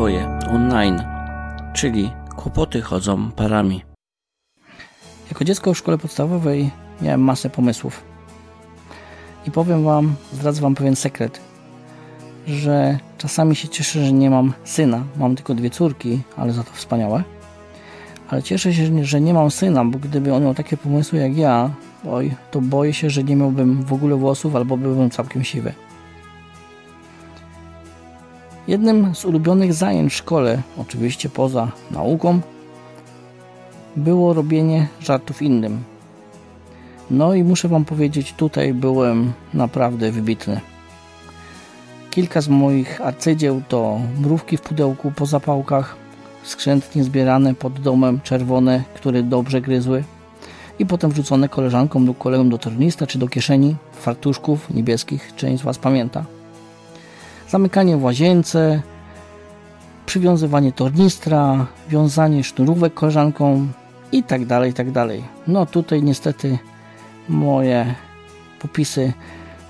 swoje online, czyli kłopoty chodzą parami. Jako dziecko w szkole podstawowej miałem masę pomysłów. I powiem Wam, zdradzę Wam pewien sekret, że czasami się cieszę, że nie mam syna. Mam tylko dwie córki, ale za to wspaniałe. Ale cieszę się, że nie mam syna, bo gdyby on miał takie pomysły jak ja, oj, to boję się, że nie miałbym w ogóle włosów albo byłbym całkiem siwy. Jednym z ulubionych zajęć w szkole, oczywiście poza nauką, było robienie żartów innym. No i muszę Wam powiedzieć, tutaj byłem naprawdę wybitny. Kilka z moich arcydzieł to mrówki w pudełku po zapałkach, skrzętnie zbierane pod domem, czerwone, które dobrze gryzły i potem wrzucone koleżankom lub kolegom do tornista czy do kieszeni fartuszków niebieskich, część z Was pamięta. Zamykanie w łazience, przywiązywanie tornistra, wiązanie sznurówek koleżankom i tak dalej, i tak dalej. No tutaj niestety moje popisy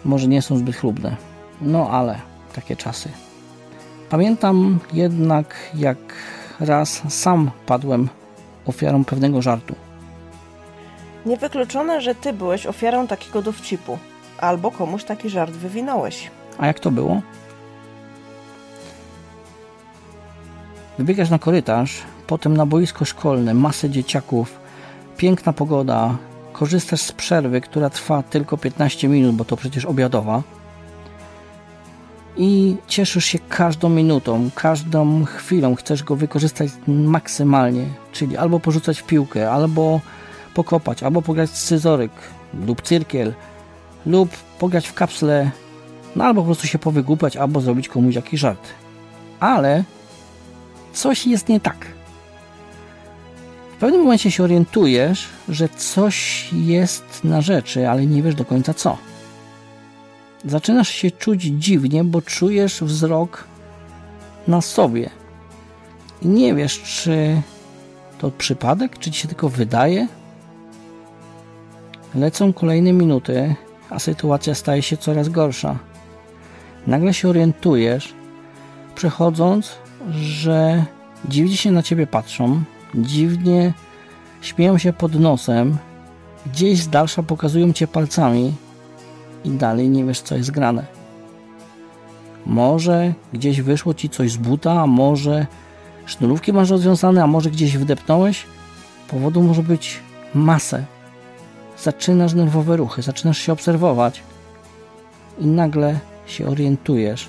może nie są zbyt chlubne. No ale takie czasy. Pamiętam jednak, jak raz sam padłem ofiarą pewnego żartu. Niewykluczone, że ty byłeś ofiarą takiego dowcipu, albo komuś taki żart wywinąłeś. A jak to było? Wybiegasz na korytarz, potem na boisko szkolne, masę dzieciaków, piękna pogoda, korzystasz z przerwy, która trwa tylko 15 minut, bo to przecież obiadowa i cieszysz się każdą minutą, każdą chwilą, chcesz go wykorzystać maksymalnie, czyli albo porzucać w piłkę, albo pokopać, albo pograć scyzoryk lub cyrkiel, lub pograć w kapsle, no albo po prostu się powygłupiać, albo zrobić komuś jakiś żart. Ale coś jest nie tak. W pewnym momencie się orientujesz, że coś jest na rzeczy, ale nie wiesz do końca co. Zaczynasz się czuć dziwnie, bo czujesz wzrok na sobie. I nie wiesz, czy to przypadek, czy ci się tylko wydaje. Lecą kolejne minuty, a sytuacja staje się coraz gorsza. Nagle się orientujesz, przechodząc, że dziwnie się na ciebie patrzą, dziwnie śmieją się pod nosem, gdzieś z dalsza pokazują cię palcami i dalej nie wiesz, co jest grane. Może gdzieś wyszło ci coś z buta, a może sznurówki masz rozwiązane, a może gdzieś wdepnąłeś. Powodu może być masę. Zaczynasz nerwowe ruchy, zaczynasz się obserwować i nagle się orientujesz,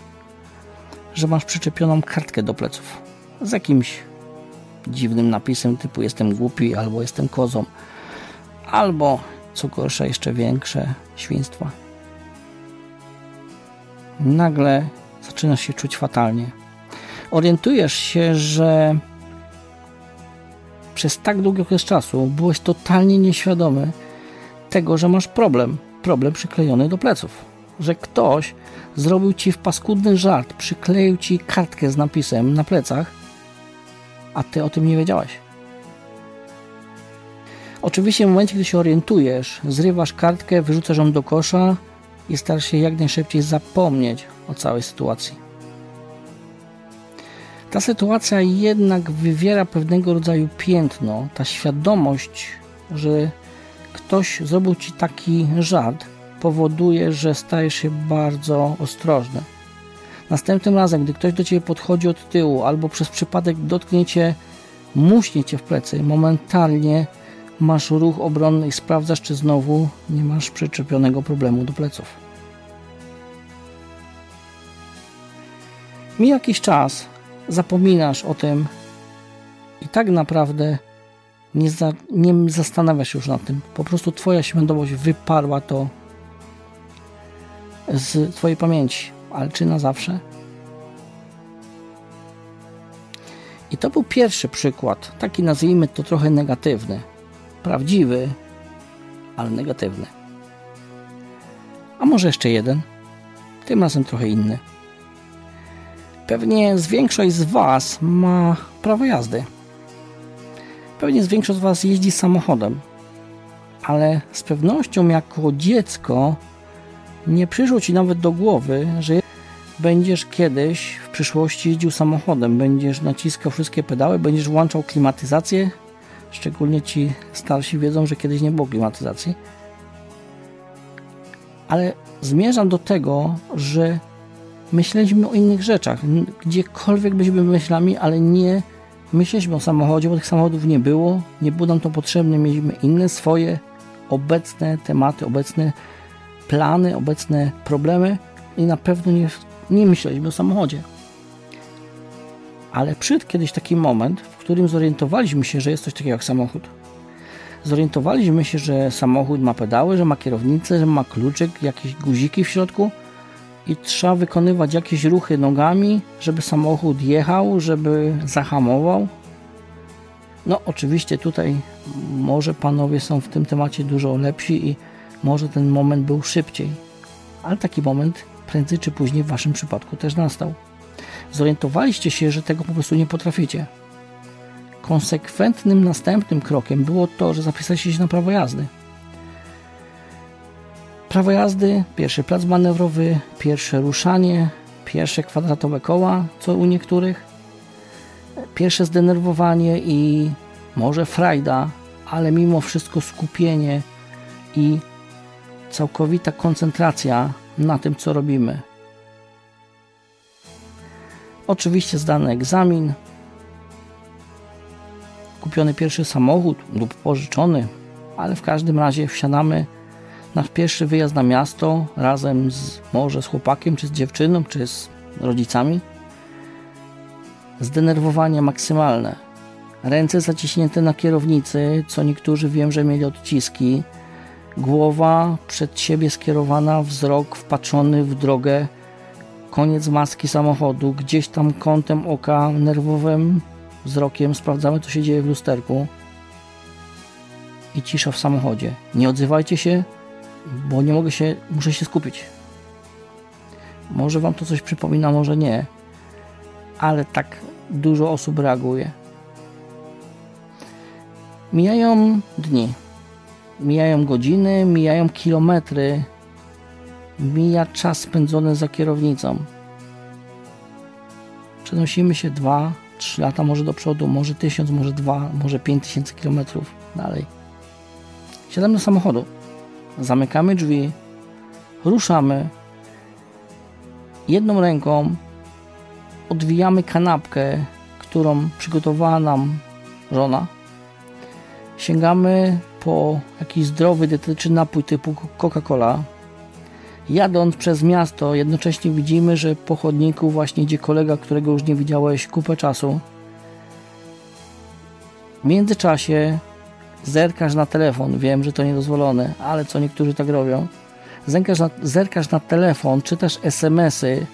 że masz przyczepioną kartkę do pleców z jakimś dziwnym napisem typu jestem głupi albo jestem kozą albo co gorsza jeszcze większe świństwa. Nagle zaczynasz się czuć fatalnie. Orientujesz się, że przez tak długi okres czasu byłeś totalnie nieświadomy tego, że masz problem. Problem przyklejony do pleców. Że ktoś zrobił ci w paskudny żart, przykleił ci kartkę z napisem na plecach, a ty o tym nie wiedziałeś. Oczywiście w momencie, gdy się orientujesz, zrywasz kartkę, wyrzucasz ją do kosza i starasz się jak najszybciej zapomnieć o całej sytuacji. Ta sytuacja jednak wywiera pewnego rodzaju piętno, ta świadomość, że ktoś zrobił ci taki żart, powoduje, że stajesz się bardzo ostrożny. Następnym razem, gdy ktoś do ciebie podchodzi od tyłu albo przez przypadek dotknie cię, muśnie cię w plecy, momentalnie masz ruch obronny i sprawdzasz, czy znowu nie masz przyczepionego problemu do pleców. Mi jakiś czas zapominasz o tym i tak naprawdę nie, za, nie zastanawiasz się już nad tym. Po prostu Twoja świadomość wyparła to z Twojej pamięci. Ale czy na zawsze? I to był pierwszy przykład, taki nazwijmy to trochę negatywny. Prawdziwy, ale negatywny. A może jeszcze jeden? Tym razem trochę inny. Pewnie z większość z Was ma prawo jazdy. Pewnie z większość z Was jeździ samochodem. Ale z pewnością jako dziecko nie przyszło Ci nawet do głowy, że będziesz kiedyś w przyszłości jeździł samochodem, będziesz naciskał wszystkie pedały, będziesz włączał klimatyzację. Szczególnie ci starsi wiedzą, że kiedyś nie było klimatyzacji. Ale zmierzam do tego, że myśleliśmy o innych rzeczach. Gdziekolwiek byliśmy myślami, ale nie myśleliśmy o samochodzie, bo tych samochodów nie było, nie było nam to potrzebne, mieliśmy inne swoje obecne tematy, obecne plany, obecne problemy i na pewno nie, nie myśleliśmy o samochodzie. Ale przyszedł kiedyś taki moment, w którym zorientowaliśmy się, że jest coś takiego jak samochód. Zorientowaliśmy się, że samochód ma pedały, że ma kierownicę, że ma kluczyk, jakieś guziki w środku i trzeba wykonywać jakieś ruchy nogami, żeby samochód jechał, żeby zahamował. No, oczywiście tutaj może panowie są w tym temacie dużo lepsi i może ten moment był szybciej, ale taki moment prędzej czy później w waszym przypadku też nastał. Zorientowaliście się, że tego po prostu nie potraficie. Konsekwentnym następnym krokiem było to, że zapisaliście się na prawo jazdy. Prawo jazdy, pierwszy plac manewrowy, pierwsze ruszanie, pierwsze kwadratowe koła, co u niektórych, pierwsze zdenerwowanie i może frajda, ale mimo wszystko skupienie i całkowita koncentracja na tym, co robimy. Oczywiście zdany egzamin, kupiony pierwszy samochód lub pożyczony, ale w każdym razie wsiadamy nasz pierwszy wyjazd na miasto razem z może z chłopakiem, czy z dziewczyną, czy z rodzicami. Zdenerwowanie maksymalne. Ręce zaciśnięte na kierownicy, co niektórzy wiem, że mieli odciski. Głowa przed siebie skierowana, wzrok wpatrzony w drogę. Koniec maski samochodu, gdzieś tam kątem oka nerwowym wzrokiem sprawdzamy, co się dzieje w lusterku. I cisza w samochodzie. Nie odzywajcie się, bo nie mogę się, muszę się skupić. Może Wam to coś przypomina, może nie, ale tak dużo osób reaguje. Mijają dni, mijają godziny, mijają kilometry, mija czas spędzony za kierownicą. Przenosimy się dwa, trzy lata może do przodu, może tysiąc, może dwa, może pięć tysięcy kilometrów dalej. Siadamy do samochodu zamykamy drzwi, ruszamy. Jedną ręką odwijamy kanapkę, którą przygotowała nam żona. Sięgamy po jakiś zdrowy, dietetyczny napój typu Coca-Cola. Jadąc przez miasto, jednocześnie widzimy, że po chodniku właśnie idzie kolega, którego już nie widziałeś kupę czasu. W międzyczasie zerkasz na telefon, wiem, że to niedozwolone, ale co niektórzy tak robią. Zerkasz na, zerkasz na telefon, czytasz SMS-y,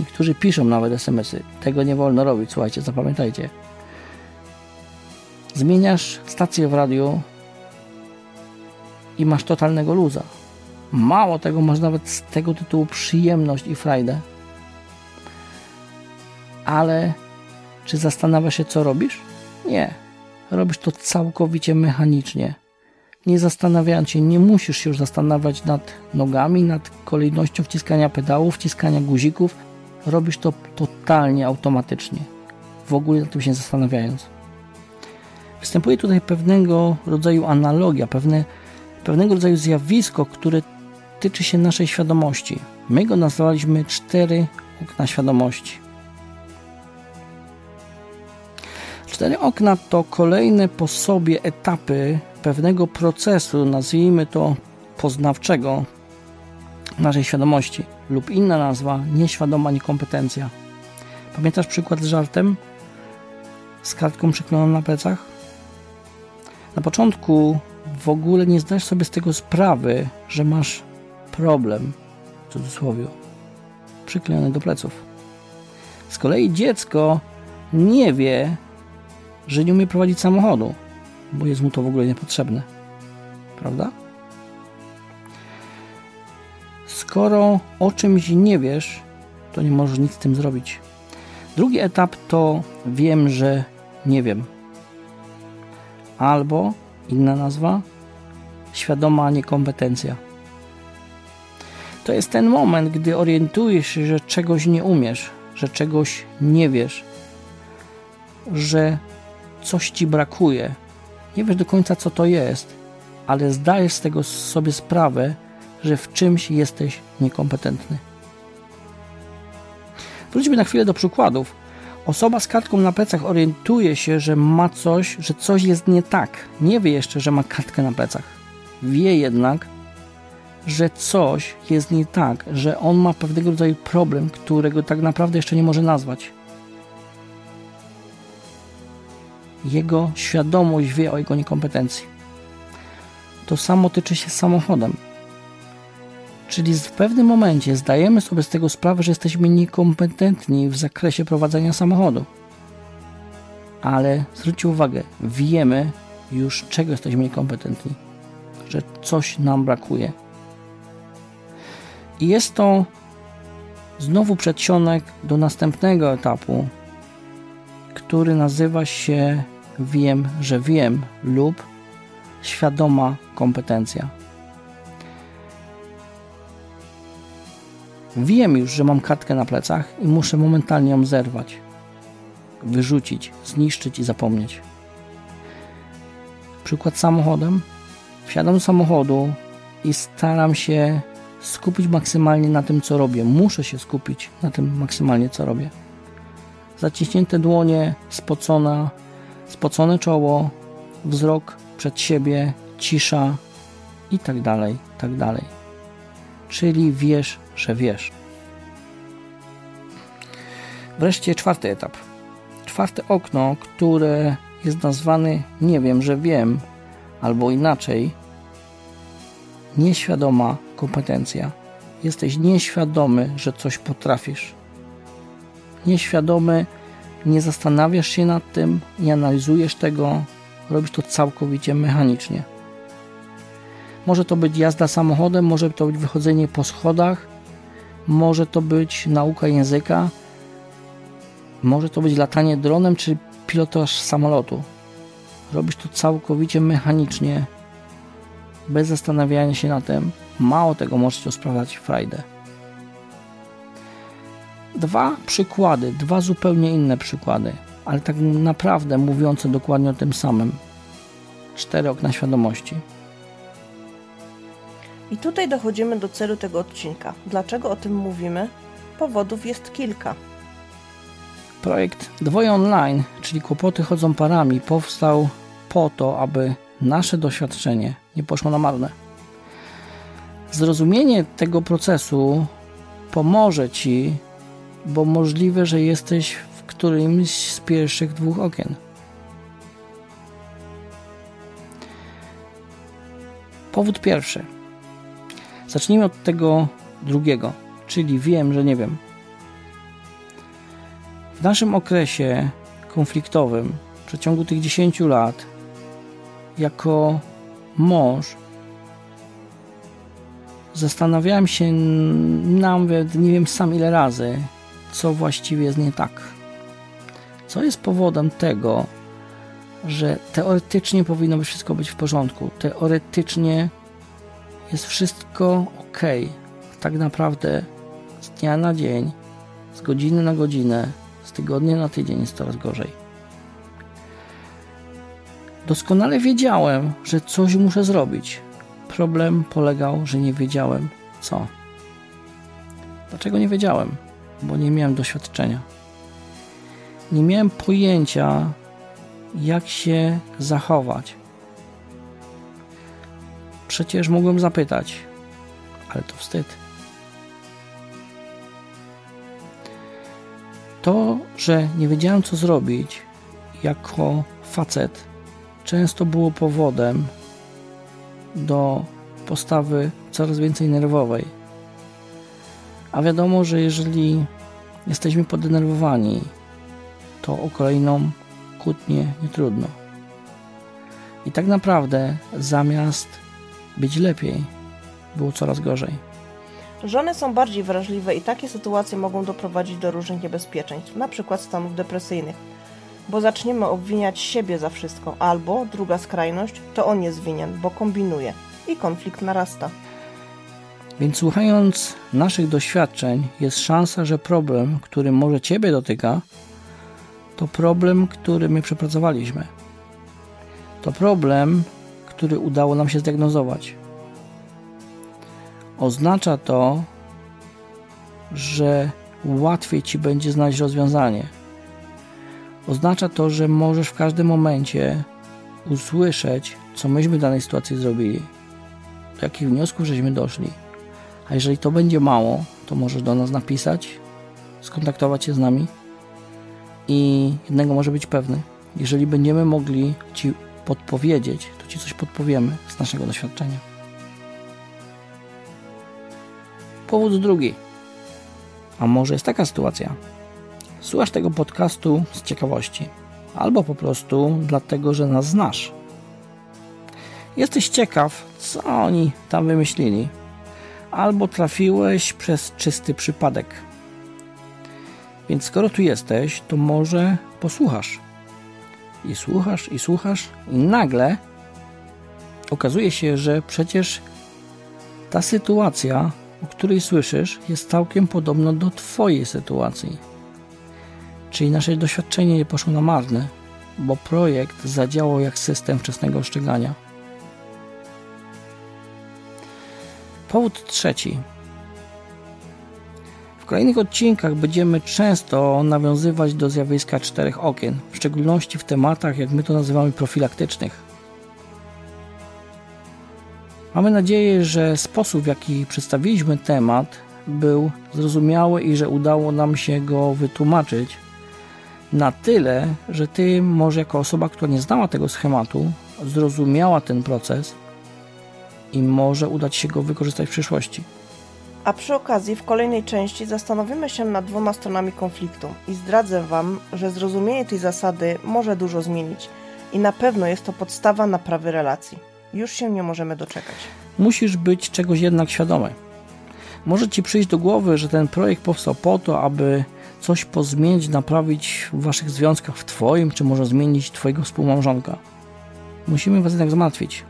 niektórzy piszą nawet SMS-y. Tego nie wolno robić, słuchajcie, zapamiętajcie. Zmieniasz stację w radiu i masz totalnego luza. Mało tego, masz nawet z tego tytułu przyjemność i frajdę. Ale czy zastanawiasz się, co robisz? Nie robisz to całkowicie mechanicznie. Nie zastanawiając się, nie musisz się już zastanawiać nad nogami, nad kolejnością wciskania pedałów, wciskania guzików. Robisz to totalnie automatycznie, w ogóle nad tym się zastanawiając. Występuje tutaj pewnego rodzaju analogia, pewne, pewnego rodzaju zjawisko, które tyczy się naszej świadomości. My go nazwaliśmy cztery okna świadomości. Cztery okna to kolejne po sobie etapy pewnego procesu, nazwijmy to poznawczego naszej świadomości lub inna nazwa nieświadoma niekompetencja. Pamiętasz przykład z żartem? Z kartką przyklejoną na plecach? Na początku w ogóle nie zdajesz sobie z tego sprawy, że masz problem, w cudzysłowie, przyklejony do pleców. Z kolei dziecko nie wie, że nie umie prowadzić samochodu, bo jest mu to w ogóle niepotrzebne. Prawda? Skoro o czymś nie wiesz, to nie możesz nic z tym zrobić. Drugi etap to wiem, że nie wiem. Albo inna nazwa świadoma niekompetencja. To jest ten moment, gdy orientujesz się, że czegoś nie umiesz, że czegoś nie wiesz, że coś ci brakuje. Nie wiesz do końca, co to jest, ale zdajesz z tego sobie sprawę, że w czymś jesteś niekompetentny. Wróćmy na chwilę do przykładów. Osoba z kartką na plecach orientuje się, że ma coś, że coś jest nie tak. Nie wie jeszcze, że ma kartkę na plecach. Wie jednak, że coś jest nie tak, że on ma pewnego rodzaju problem, którego tak naprawdę jeszcze nie może nazwać. Jego świadomość wie o jego niekompetencji. To samo tyczy się samochodem. Czyli w pewnym momencie zdajemy sobie z tego sprawę, że jesteśmy niekompetentni w zakresie prowadzenia samochodu. Ale zwróćcie uwagę, wiemy już czego jesteśmy niekompetentni, że coś nam brakuje. I jest to znowu przedsionek do następnego etapu, który nazywa się wiem, że wiem lub świadoma kompetencja. Wiem już, że mam kartkę na plecach i muszę momentalnie ją zerwać, wyrzucić, zniszczyć i zapomnieć. Przykład samochodem. Wsiadam do samochodu i staram się skupić maksymalnie na tym, co robię. Muszę się skupić na tym maksymalnie, co robię. Zaciśnięte dłonie, spocona, spocone czoło, wzrok przed siebie, cisza i tak dalej, tak dalej. Czyli wiesz, że wiesz. Wreszcie czwarty etap. Czwarte okno, które jest nazwany nie wiem, że wiem, albo inaczej nieświadoma kompetencja. Jesteś nieświadomy, że coś potrafisz. Nieświadomy, nie zastanawiasz się nad tym, nie analizujesz tego, robisz to całkowicie mechanicznie. Może to być jazda samochodem, może to być wychodzenie po schodach, może to być nauka języka, może to być latanie dronem czy pilotaż samolotu. Robisz to całkowicie mechanicznie, bez zastanawiania się na tym. Mało tego możecie sprawdzać frajdę. Dwa przykłady, dwa zupełnie inne przykłady, ale tak naprawdę mówiące dokładnie o tym samym. Cztery okna świadomości. I tutaj dochodzimy do celu tego odcinka. Dlaczego o tym mówimy? Powodów jest kilka. Projekt Dwoje Online, czyli Kłopoty chodzą parami, powstał po to, aby nasze doświadczenie nie poszło na marne. Zrozumienie tego procesu pomoże Ci, bo możliwe, że jesteś w którymś z pierwszych dwóch okien. Powód pierwszy. Zacznijmy od tego drugiego, czyli wiem, że nie wiem. W naszym okresie konfliktowym, w przeciągu tych 10 lat, jako mąż zastanawiałem się nawet nie wiem sam ile razy, co właściwie jest nie tak. Co jest powodem tego, że teoretycznie powinno być wszystko być w porządku. Teoretycznie jest wszystko ok. Tak naprawdę z dnia na dzień, z godziny na godzinę, z tygodnia na tydzień jest coraz gorzej. Doskonale wiedziałem, że coś muszę zrobić. Problem polegał, że nie wiedziałem co. Dlaczego nie wiedziałem? Bo nie miałem doświadczenia. Nie miałem pojęcia, jak się zachować. Przecież mogłem zapytać, ale to wstyd. To, że nie wiedziałem, co zrobić jako facet, często było powodem do postawy coraz więcej nerwowej. A wiadomo, że jeżeli jesteśmy podenerwowani, to o kolejną kłótnię nie trudno. I tak naprawdę zamiast być lepiej, było coraz gorzej. Żony są bardziej wrażliwe i takie sytuacje mogą doprowadzić do różnych niebezpieczeństw, np. stanów depresyjnych bo zaczniemy obwiniać siebie za wszystko, albo druga skrajność to on jest winien, bo kombinuje i konflikt narasta. Więc słuchając naszych doświadczeń, jest szansa, że problem, który może Ciebie dotyka, to problem, który my przepracowaliśmy. To problem, który udało nam się zdiagnozować. Oznacza to, że łatwiej Ci będzie znaleźć rozwiązanie. Oznacza to, że możesz w każdym momencie usłyszeć, co myśmy w danej sytuacji zrobili, do jakich wniosków żeśmy doszli. A jeżeli to będzie mało, to możesz do nas napisać, skontaktować się z nami i jednego może być pewny. Jeżeli będziemy mogli Ci podpowiedzieć, to Ci coś podpowiemy z naszego doświadczenia. Powód drugi. A może jest taka sytuacja? Słuchasz tego podcastu z ciekawości, albo po prostu dlatego, że nas znasz. Jesteś ciekaw, co oni tam wymyślili, albo trafiłeś przez czysty przypadek. Więc skoro tu jesteś, to może posłuchasz. I słuchasz, i słuchasz, i nagle okazuje się, że przecież ta sytuacja, o której słyszysz, jest całkiem podobna do Twojej sytuacji. Czyli nasze doświadczenie nie poszło na marne, bo projekt zadziałał jak system wczesnego ostrzegania. Powód trzeci. W kolejnych odcinkach będziemy często nawiązywać do zjawiska czterech okien, w szczególności w tematach, jak my to nazywamy, profilaktycznych. Mamy nadzieję, że sposób, w jaki przedstawiliśmy temat, był zrozumiały i że udało nam się go wytłumaczyć na tyle, że ty, może jako osoba, która nie znała tego schematu, zrozumiała ten proces i może udać się go wykorzystać w przyszłości. A przy okazji w kolejnej części zastanowimy się nad dwoma stronami konfliktu i zdradzę Wam, że zrozumienie tej zasady może dużo zmienić i na pewno jest to podstawa naprawy relacji. Już się nie możemy doczekać. Musisz być czegoś jednak świadomy. Może Ci przyjść do głowy, że ten projekt powstał po to, aby coś pozmienić, naprawić w Waszych związkach w Twoim, czy może zmienić Twojego współmałżonka. Musimy Was jednak zmartwić.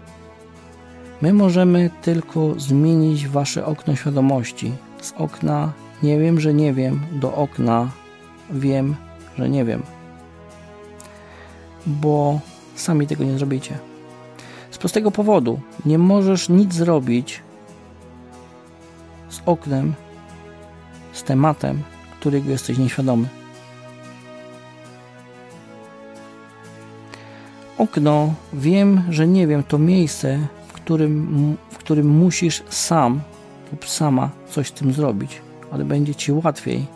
My możemy tylko zmienić wasze okno świadomości. Z okna nie wiem, że nie wiem, do okna wiem, że nie wiem. Bo sami tego nie zrobicie. Z prostego powodu nie możesz nic zrobić z oknem, z tematem, którego jesteś nieświadomy. Okno, wiem, że nie wiem, to miejsce, którym, w którym musisz sam lub sama coś z tym zrobić, ale będzie ci łatwiej,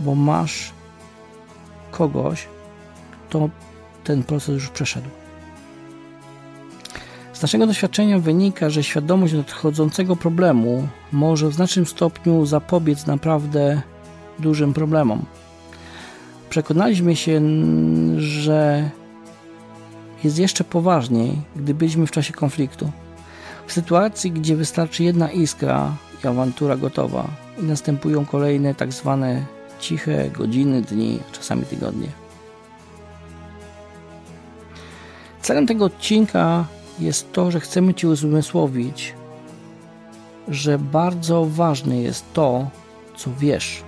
bo masz kogoś, kto ten proces już przeszedł. Z naszego doświadczenia wynika, że świadomość nadchodzącego problemu może w znacznym stopniu zapobiec naprawdę dużym problemom. Przekonaliśmy się, że jest jeszcze poważniej, gdy byliśmy w czasie konfliktu. W sytuacji, gdzie wystarczy jedna iskra i awantura gotowa i następują kolejne tak zwane ciche godziny, dni, czasami tygodnie. Celem tego odcinka jest to, że chcemy Ci uzmysłowić, że bardzo ważne jest to, co wiesz.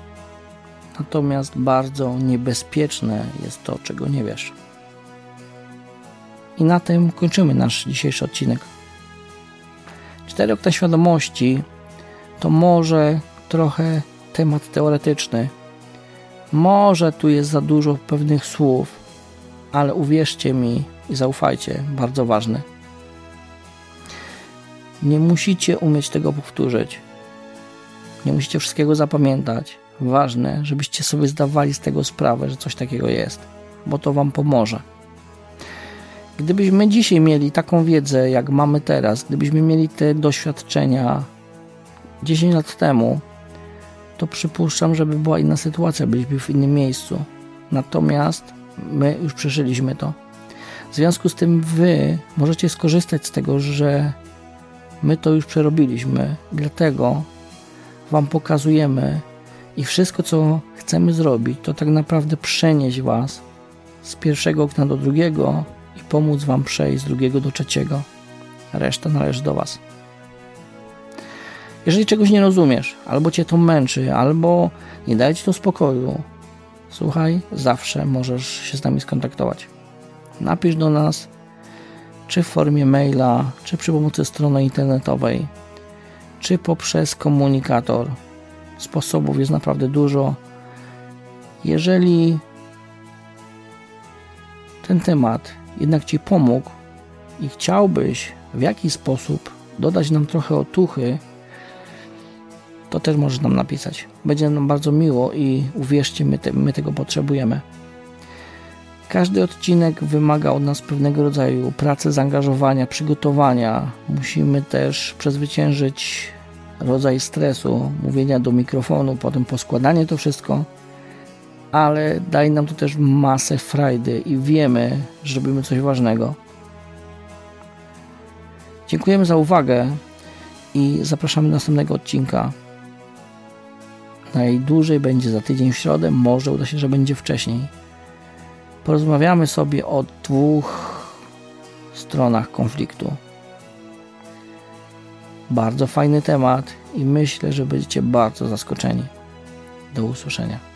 Natomiast bardzo niebezpieczne jest to, czego nie wiesz. I na tym kończymy nasz dzisiejszy odcinek. Cztery okna świadomości to może trochę temat teoretyczny. Może tu jest za dużo pewnych słów, ale uwierzcie mi i zaufajcie, bardzo ważne. Nie musicie umieć tego powtórzyć. Nie musicie wszystkiego zapamiętać. Ważne, żebyście sobie zdawali z tego sprawę, że coś takiego jest, bo to Wam pomoże. Gdybyśmy dzisiaj mieli taką wiedzę, jak mamy teraz, gdybyśmy mieli te doświadczenia 10 lat temu, to przypuszczam, żeby była inna sytuacja, byliśmy w innym miejscu. Natomiast my już przeżyliśmy to. W związku z tym wy możecie skorzystać z tego, że my to już przerobiliśmy. Dlatego wam pokazujemy i wszystko, co chcemy zrobić, to tak naprawdę przenieść was z pierwszego okna do drugiego, i pomóc Wam przejść z drugiego do trzeciego. Reszta należy do Was. Jeżeli czegoś nie rozumiesz, albo cię to męczy, albo nie daje ci to spokoju, słuchaj, zawsze możesz się z nami skontaktować. Napisz do nas, czy w formie maila, czy przy pomocy strony internetowej, czy poprzez komunikator. Sposobów jest naprawdę dużo. Jeżeli ten temat jednak Ci pomógł i chciałbyś w jakiś sposób dodać nam trochę otuchy, to też możesz nam napisać. Będzie nam bardzo miło i uwierzcie, my, te, my tego potrzebujemy. Każdy odcinek wymaga od nas pewnego rodzaju pracy, zaangażowania, przygotowania. Musimy też przezwyciężyć rodzaj stresu, mówienia do mikrofonu, potem poskładanie to wszystko, ale daje nam to też masę frajdy i wiemy, że robimy coś ważnego. Dziękujemy za uwagę i zapraszamy do następnego odcinka. Najdłużej będzie za tydzień w środę, może uda się, że będzie wcześniej. Porozmawiamy sobie o dwóch stronach konfliktu. Bardzo fajny temat i myślę, że będziecie bardzo zaskoczeni. Do usłyszenia.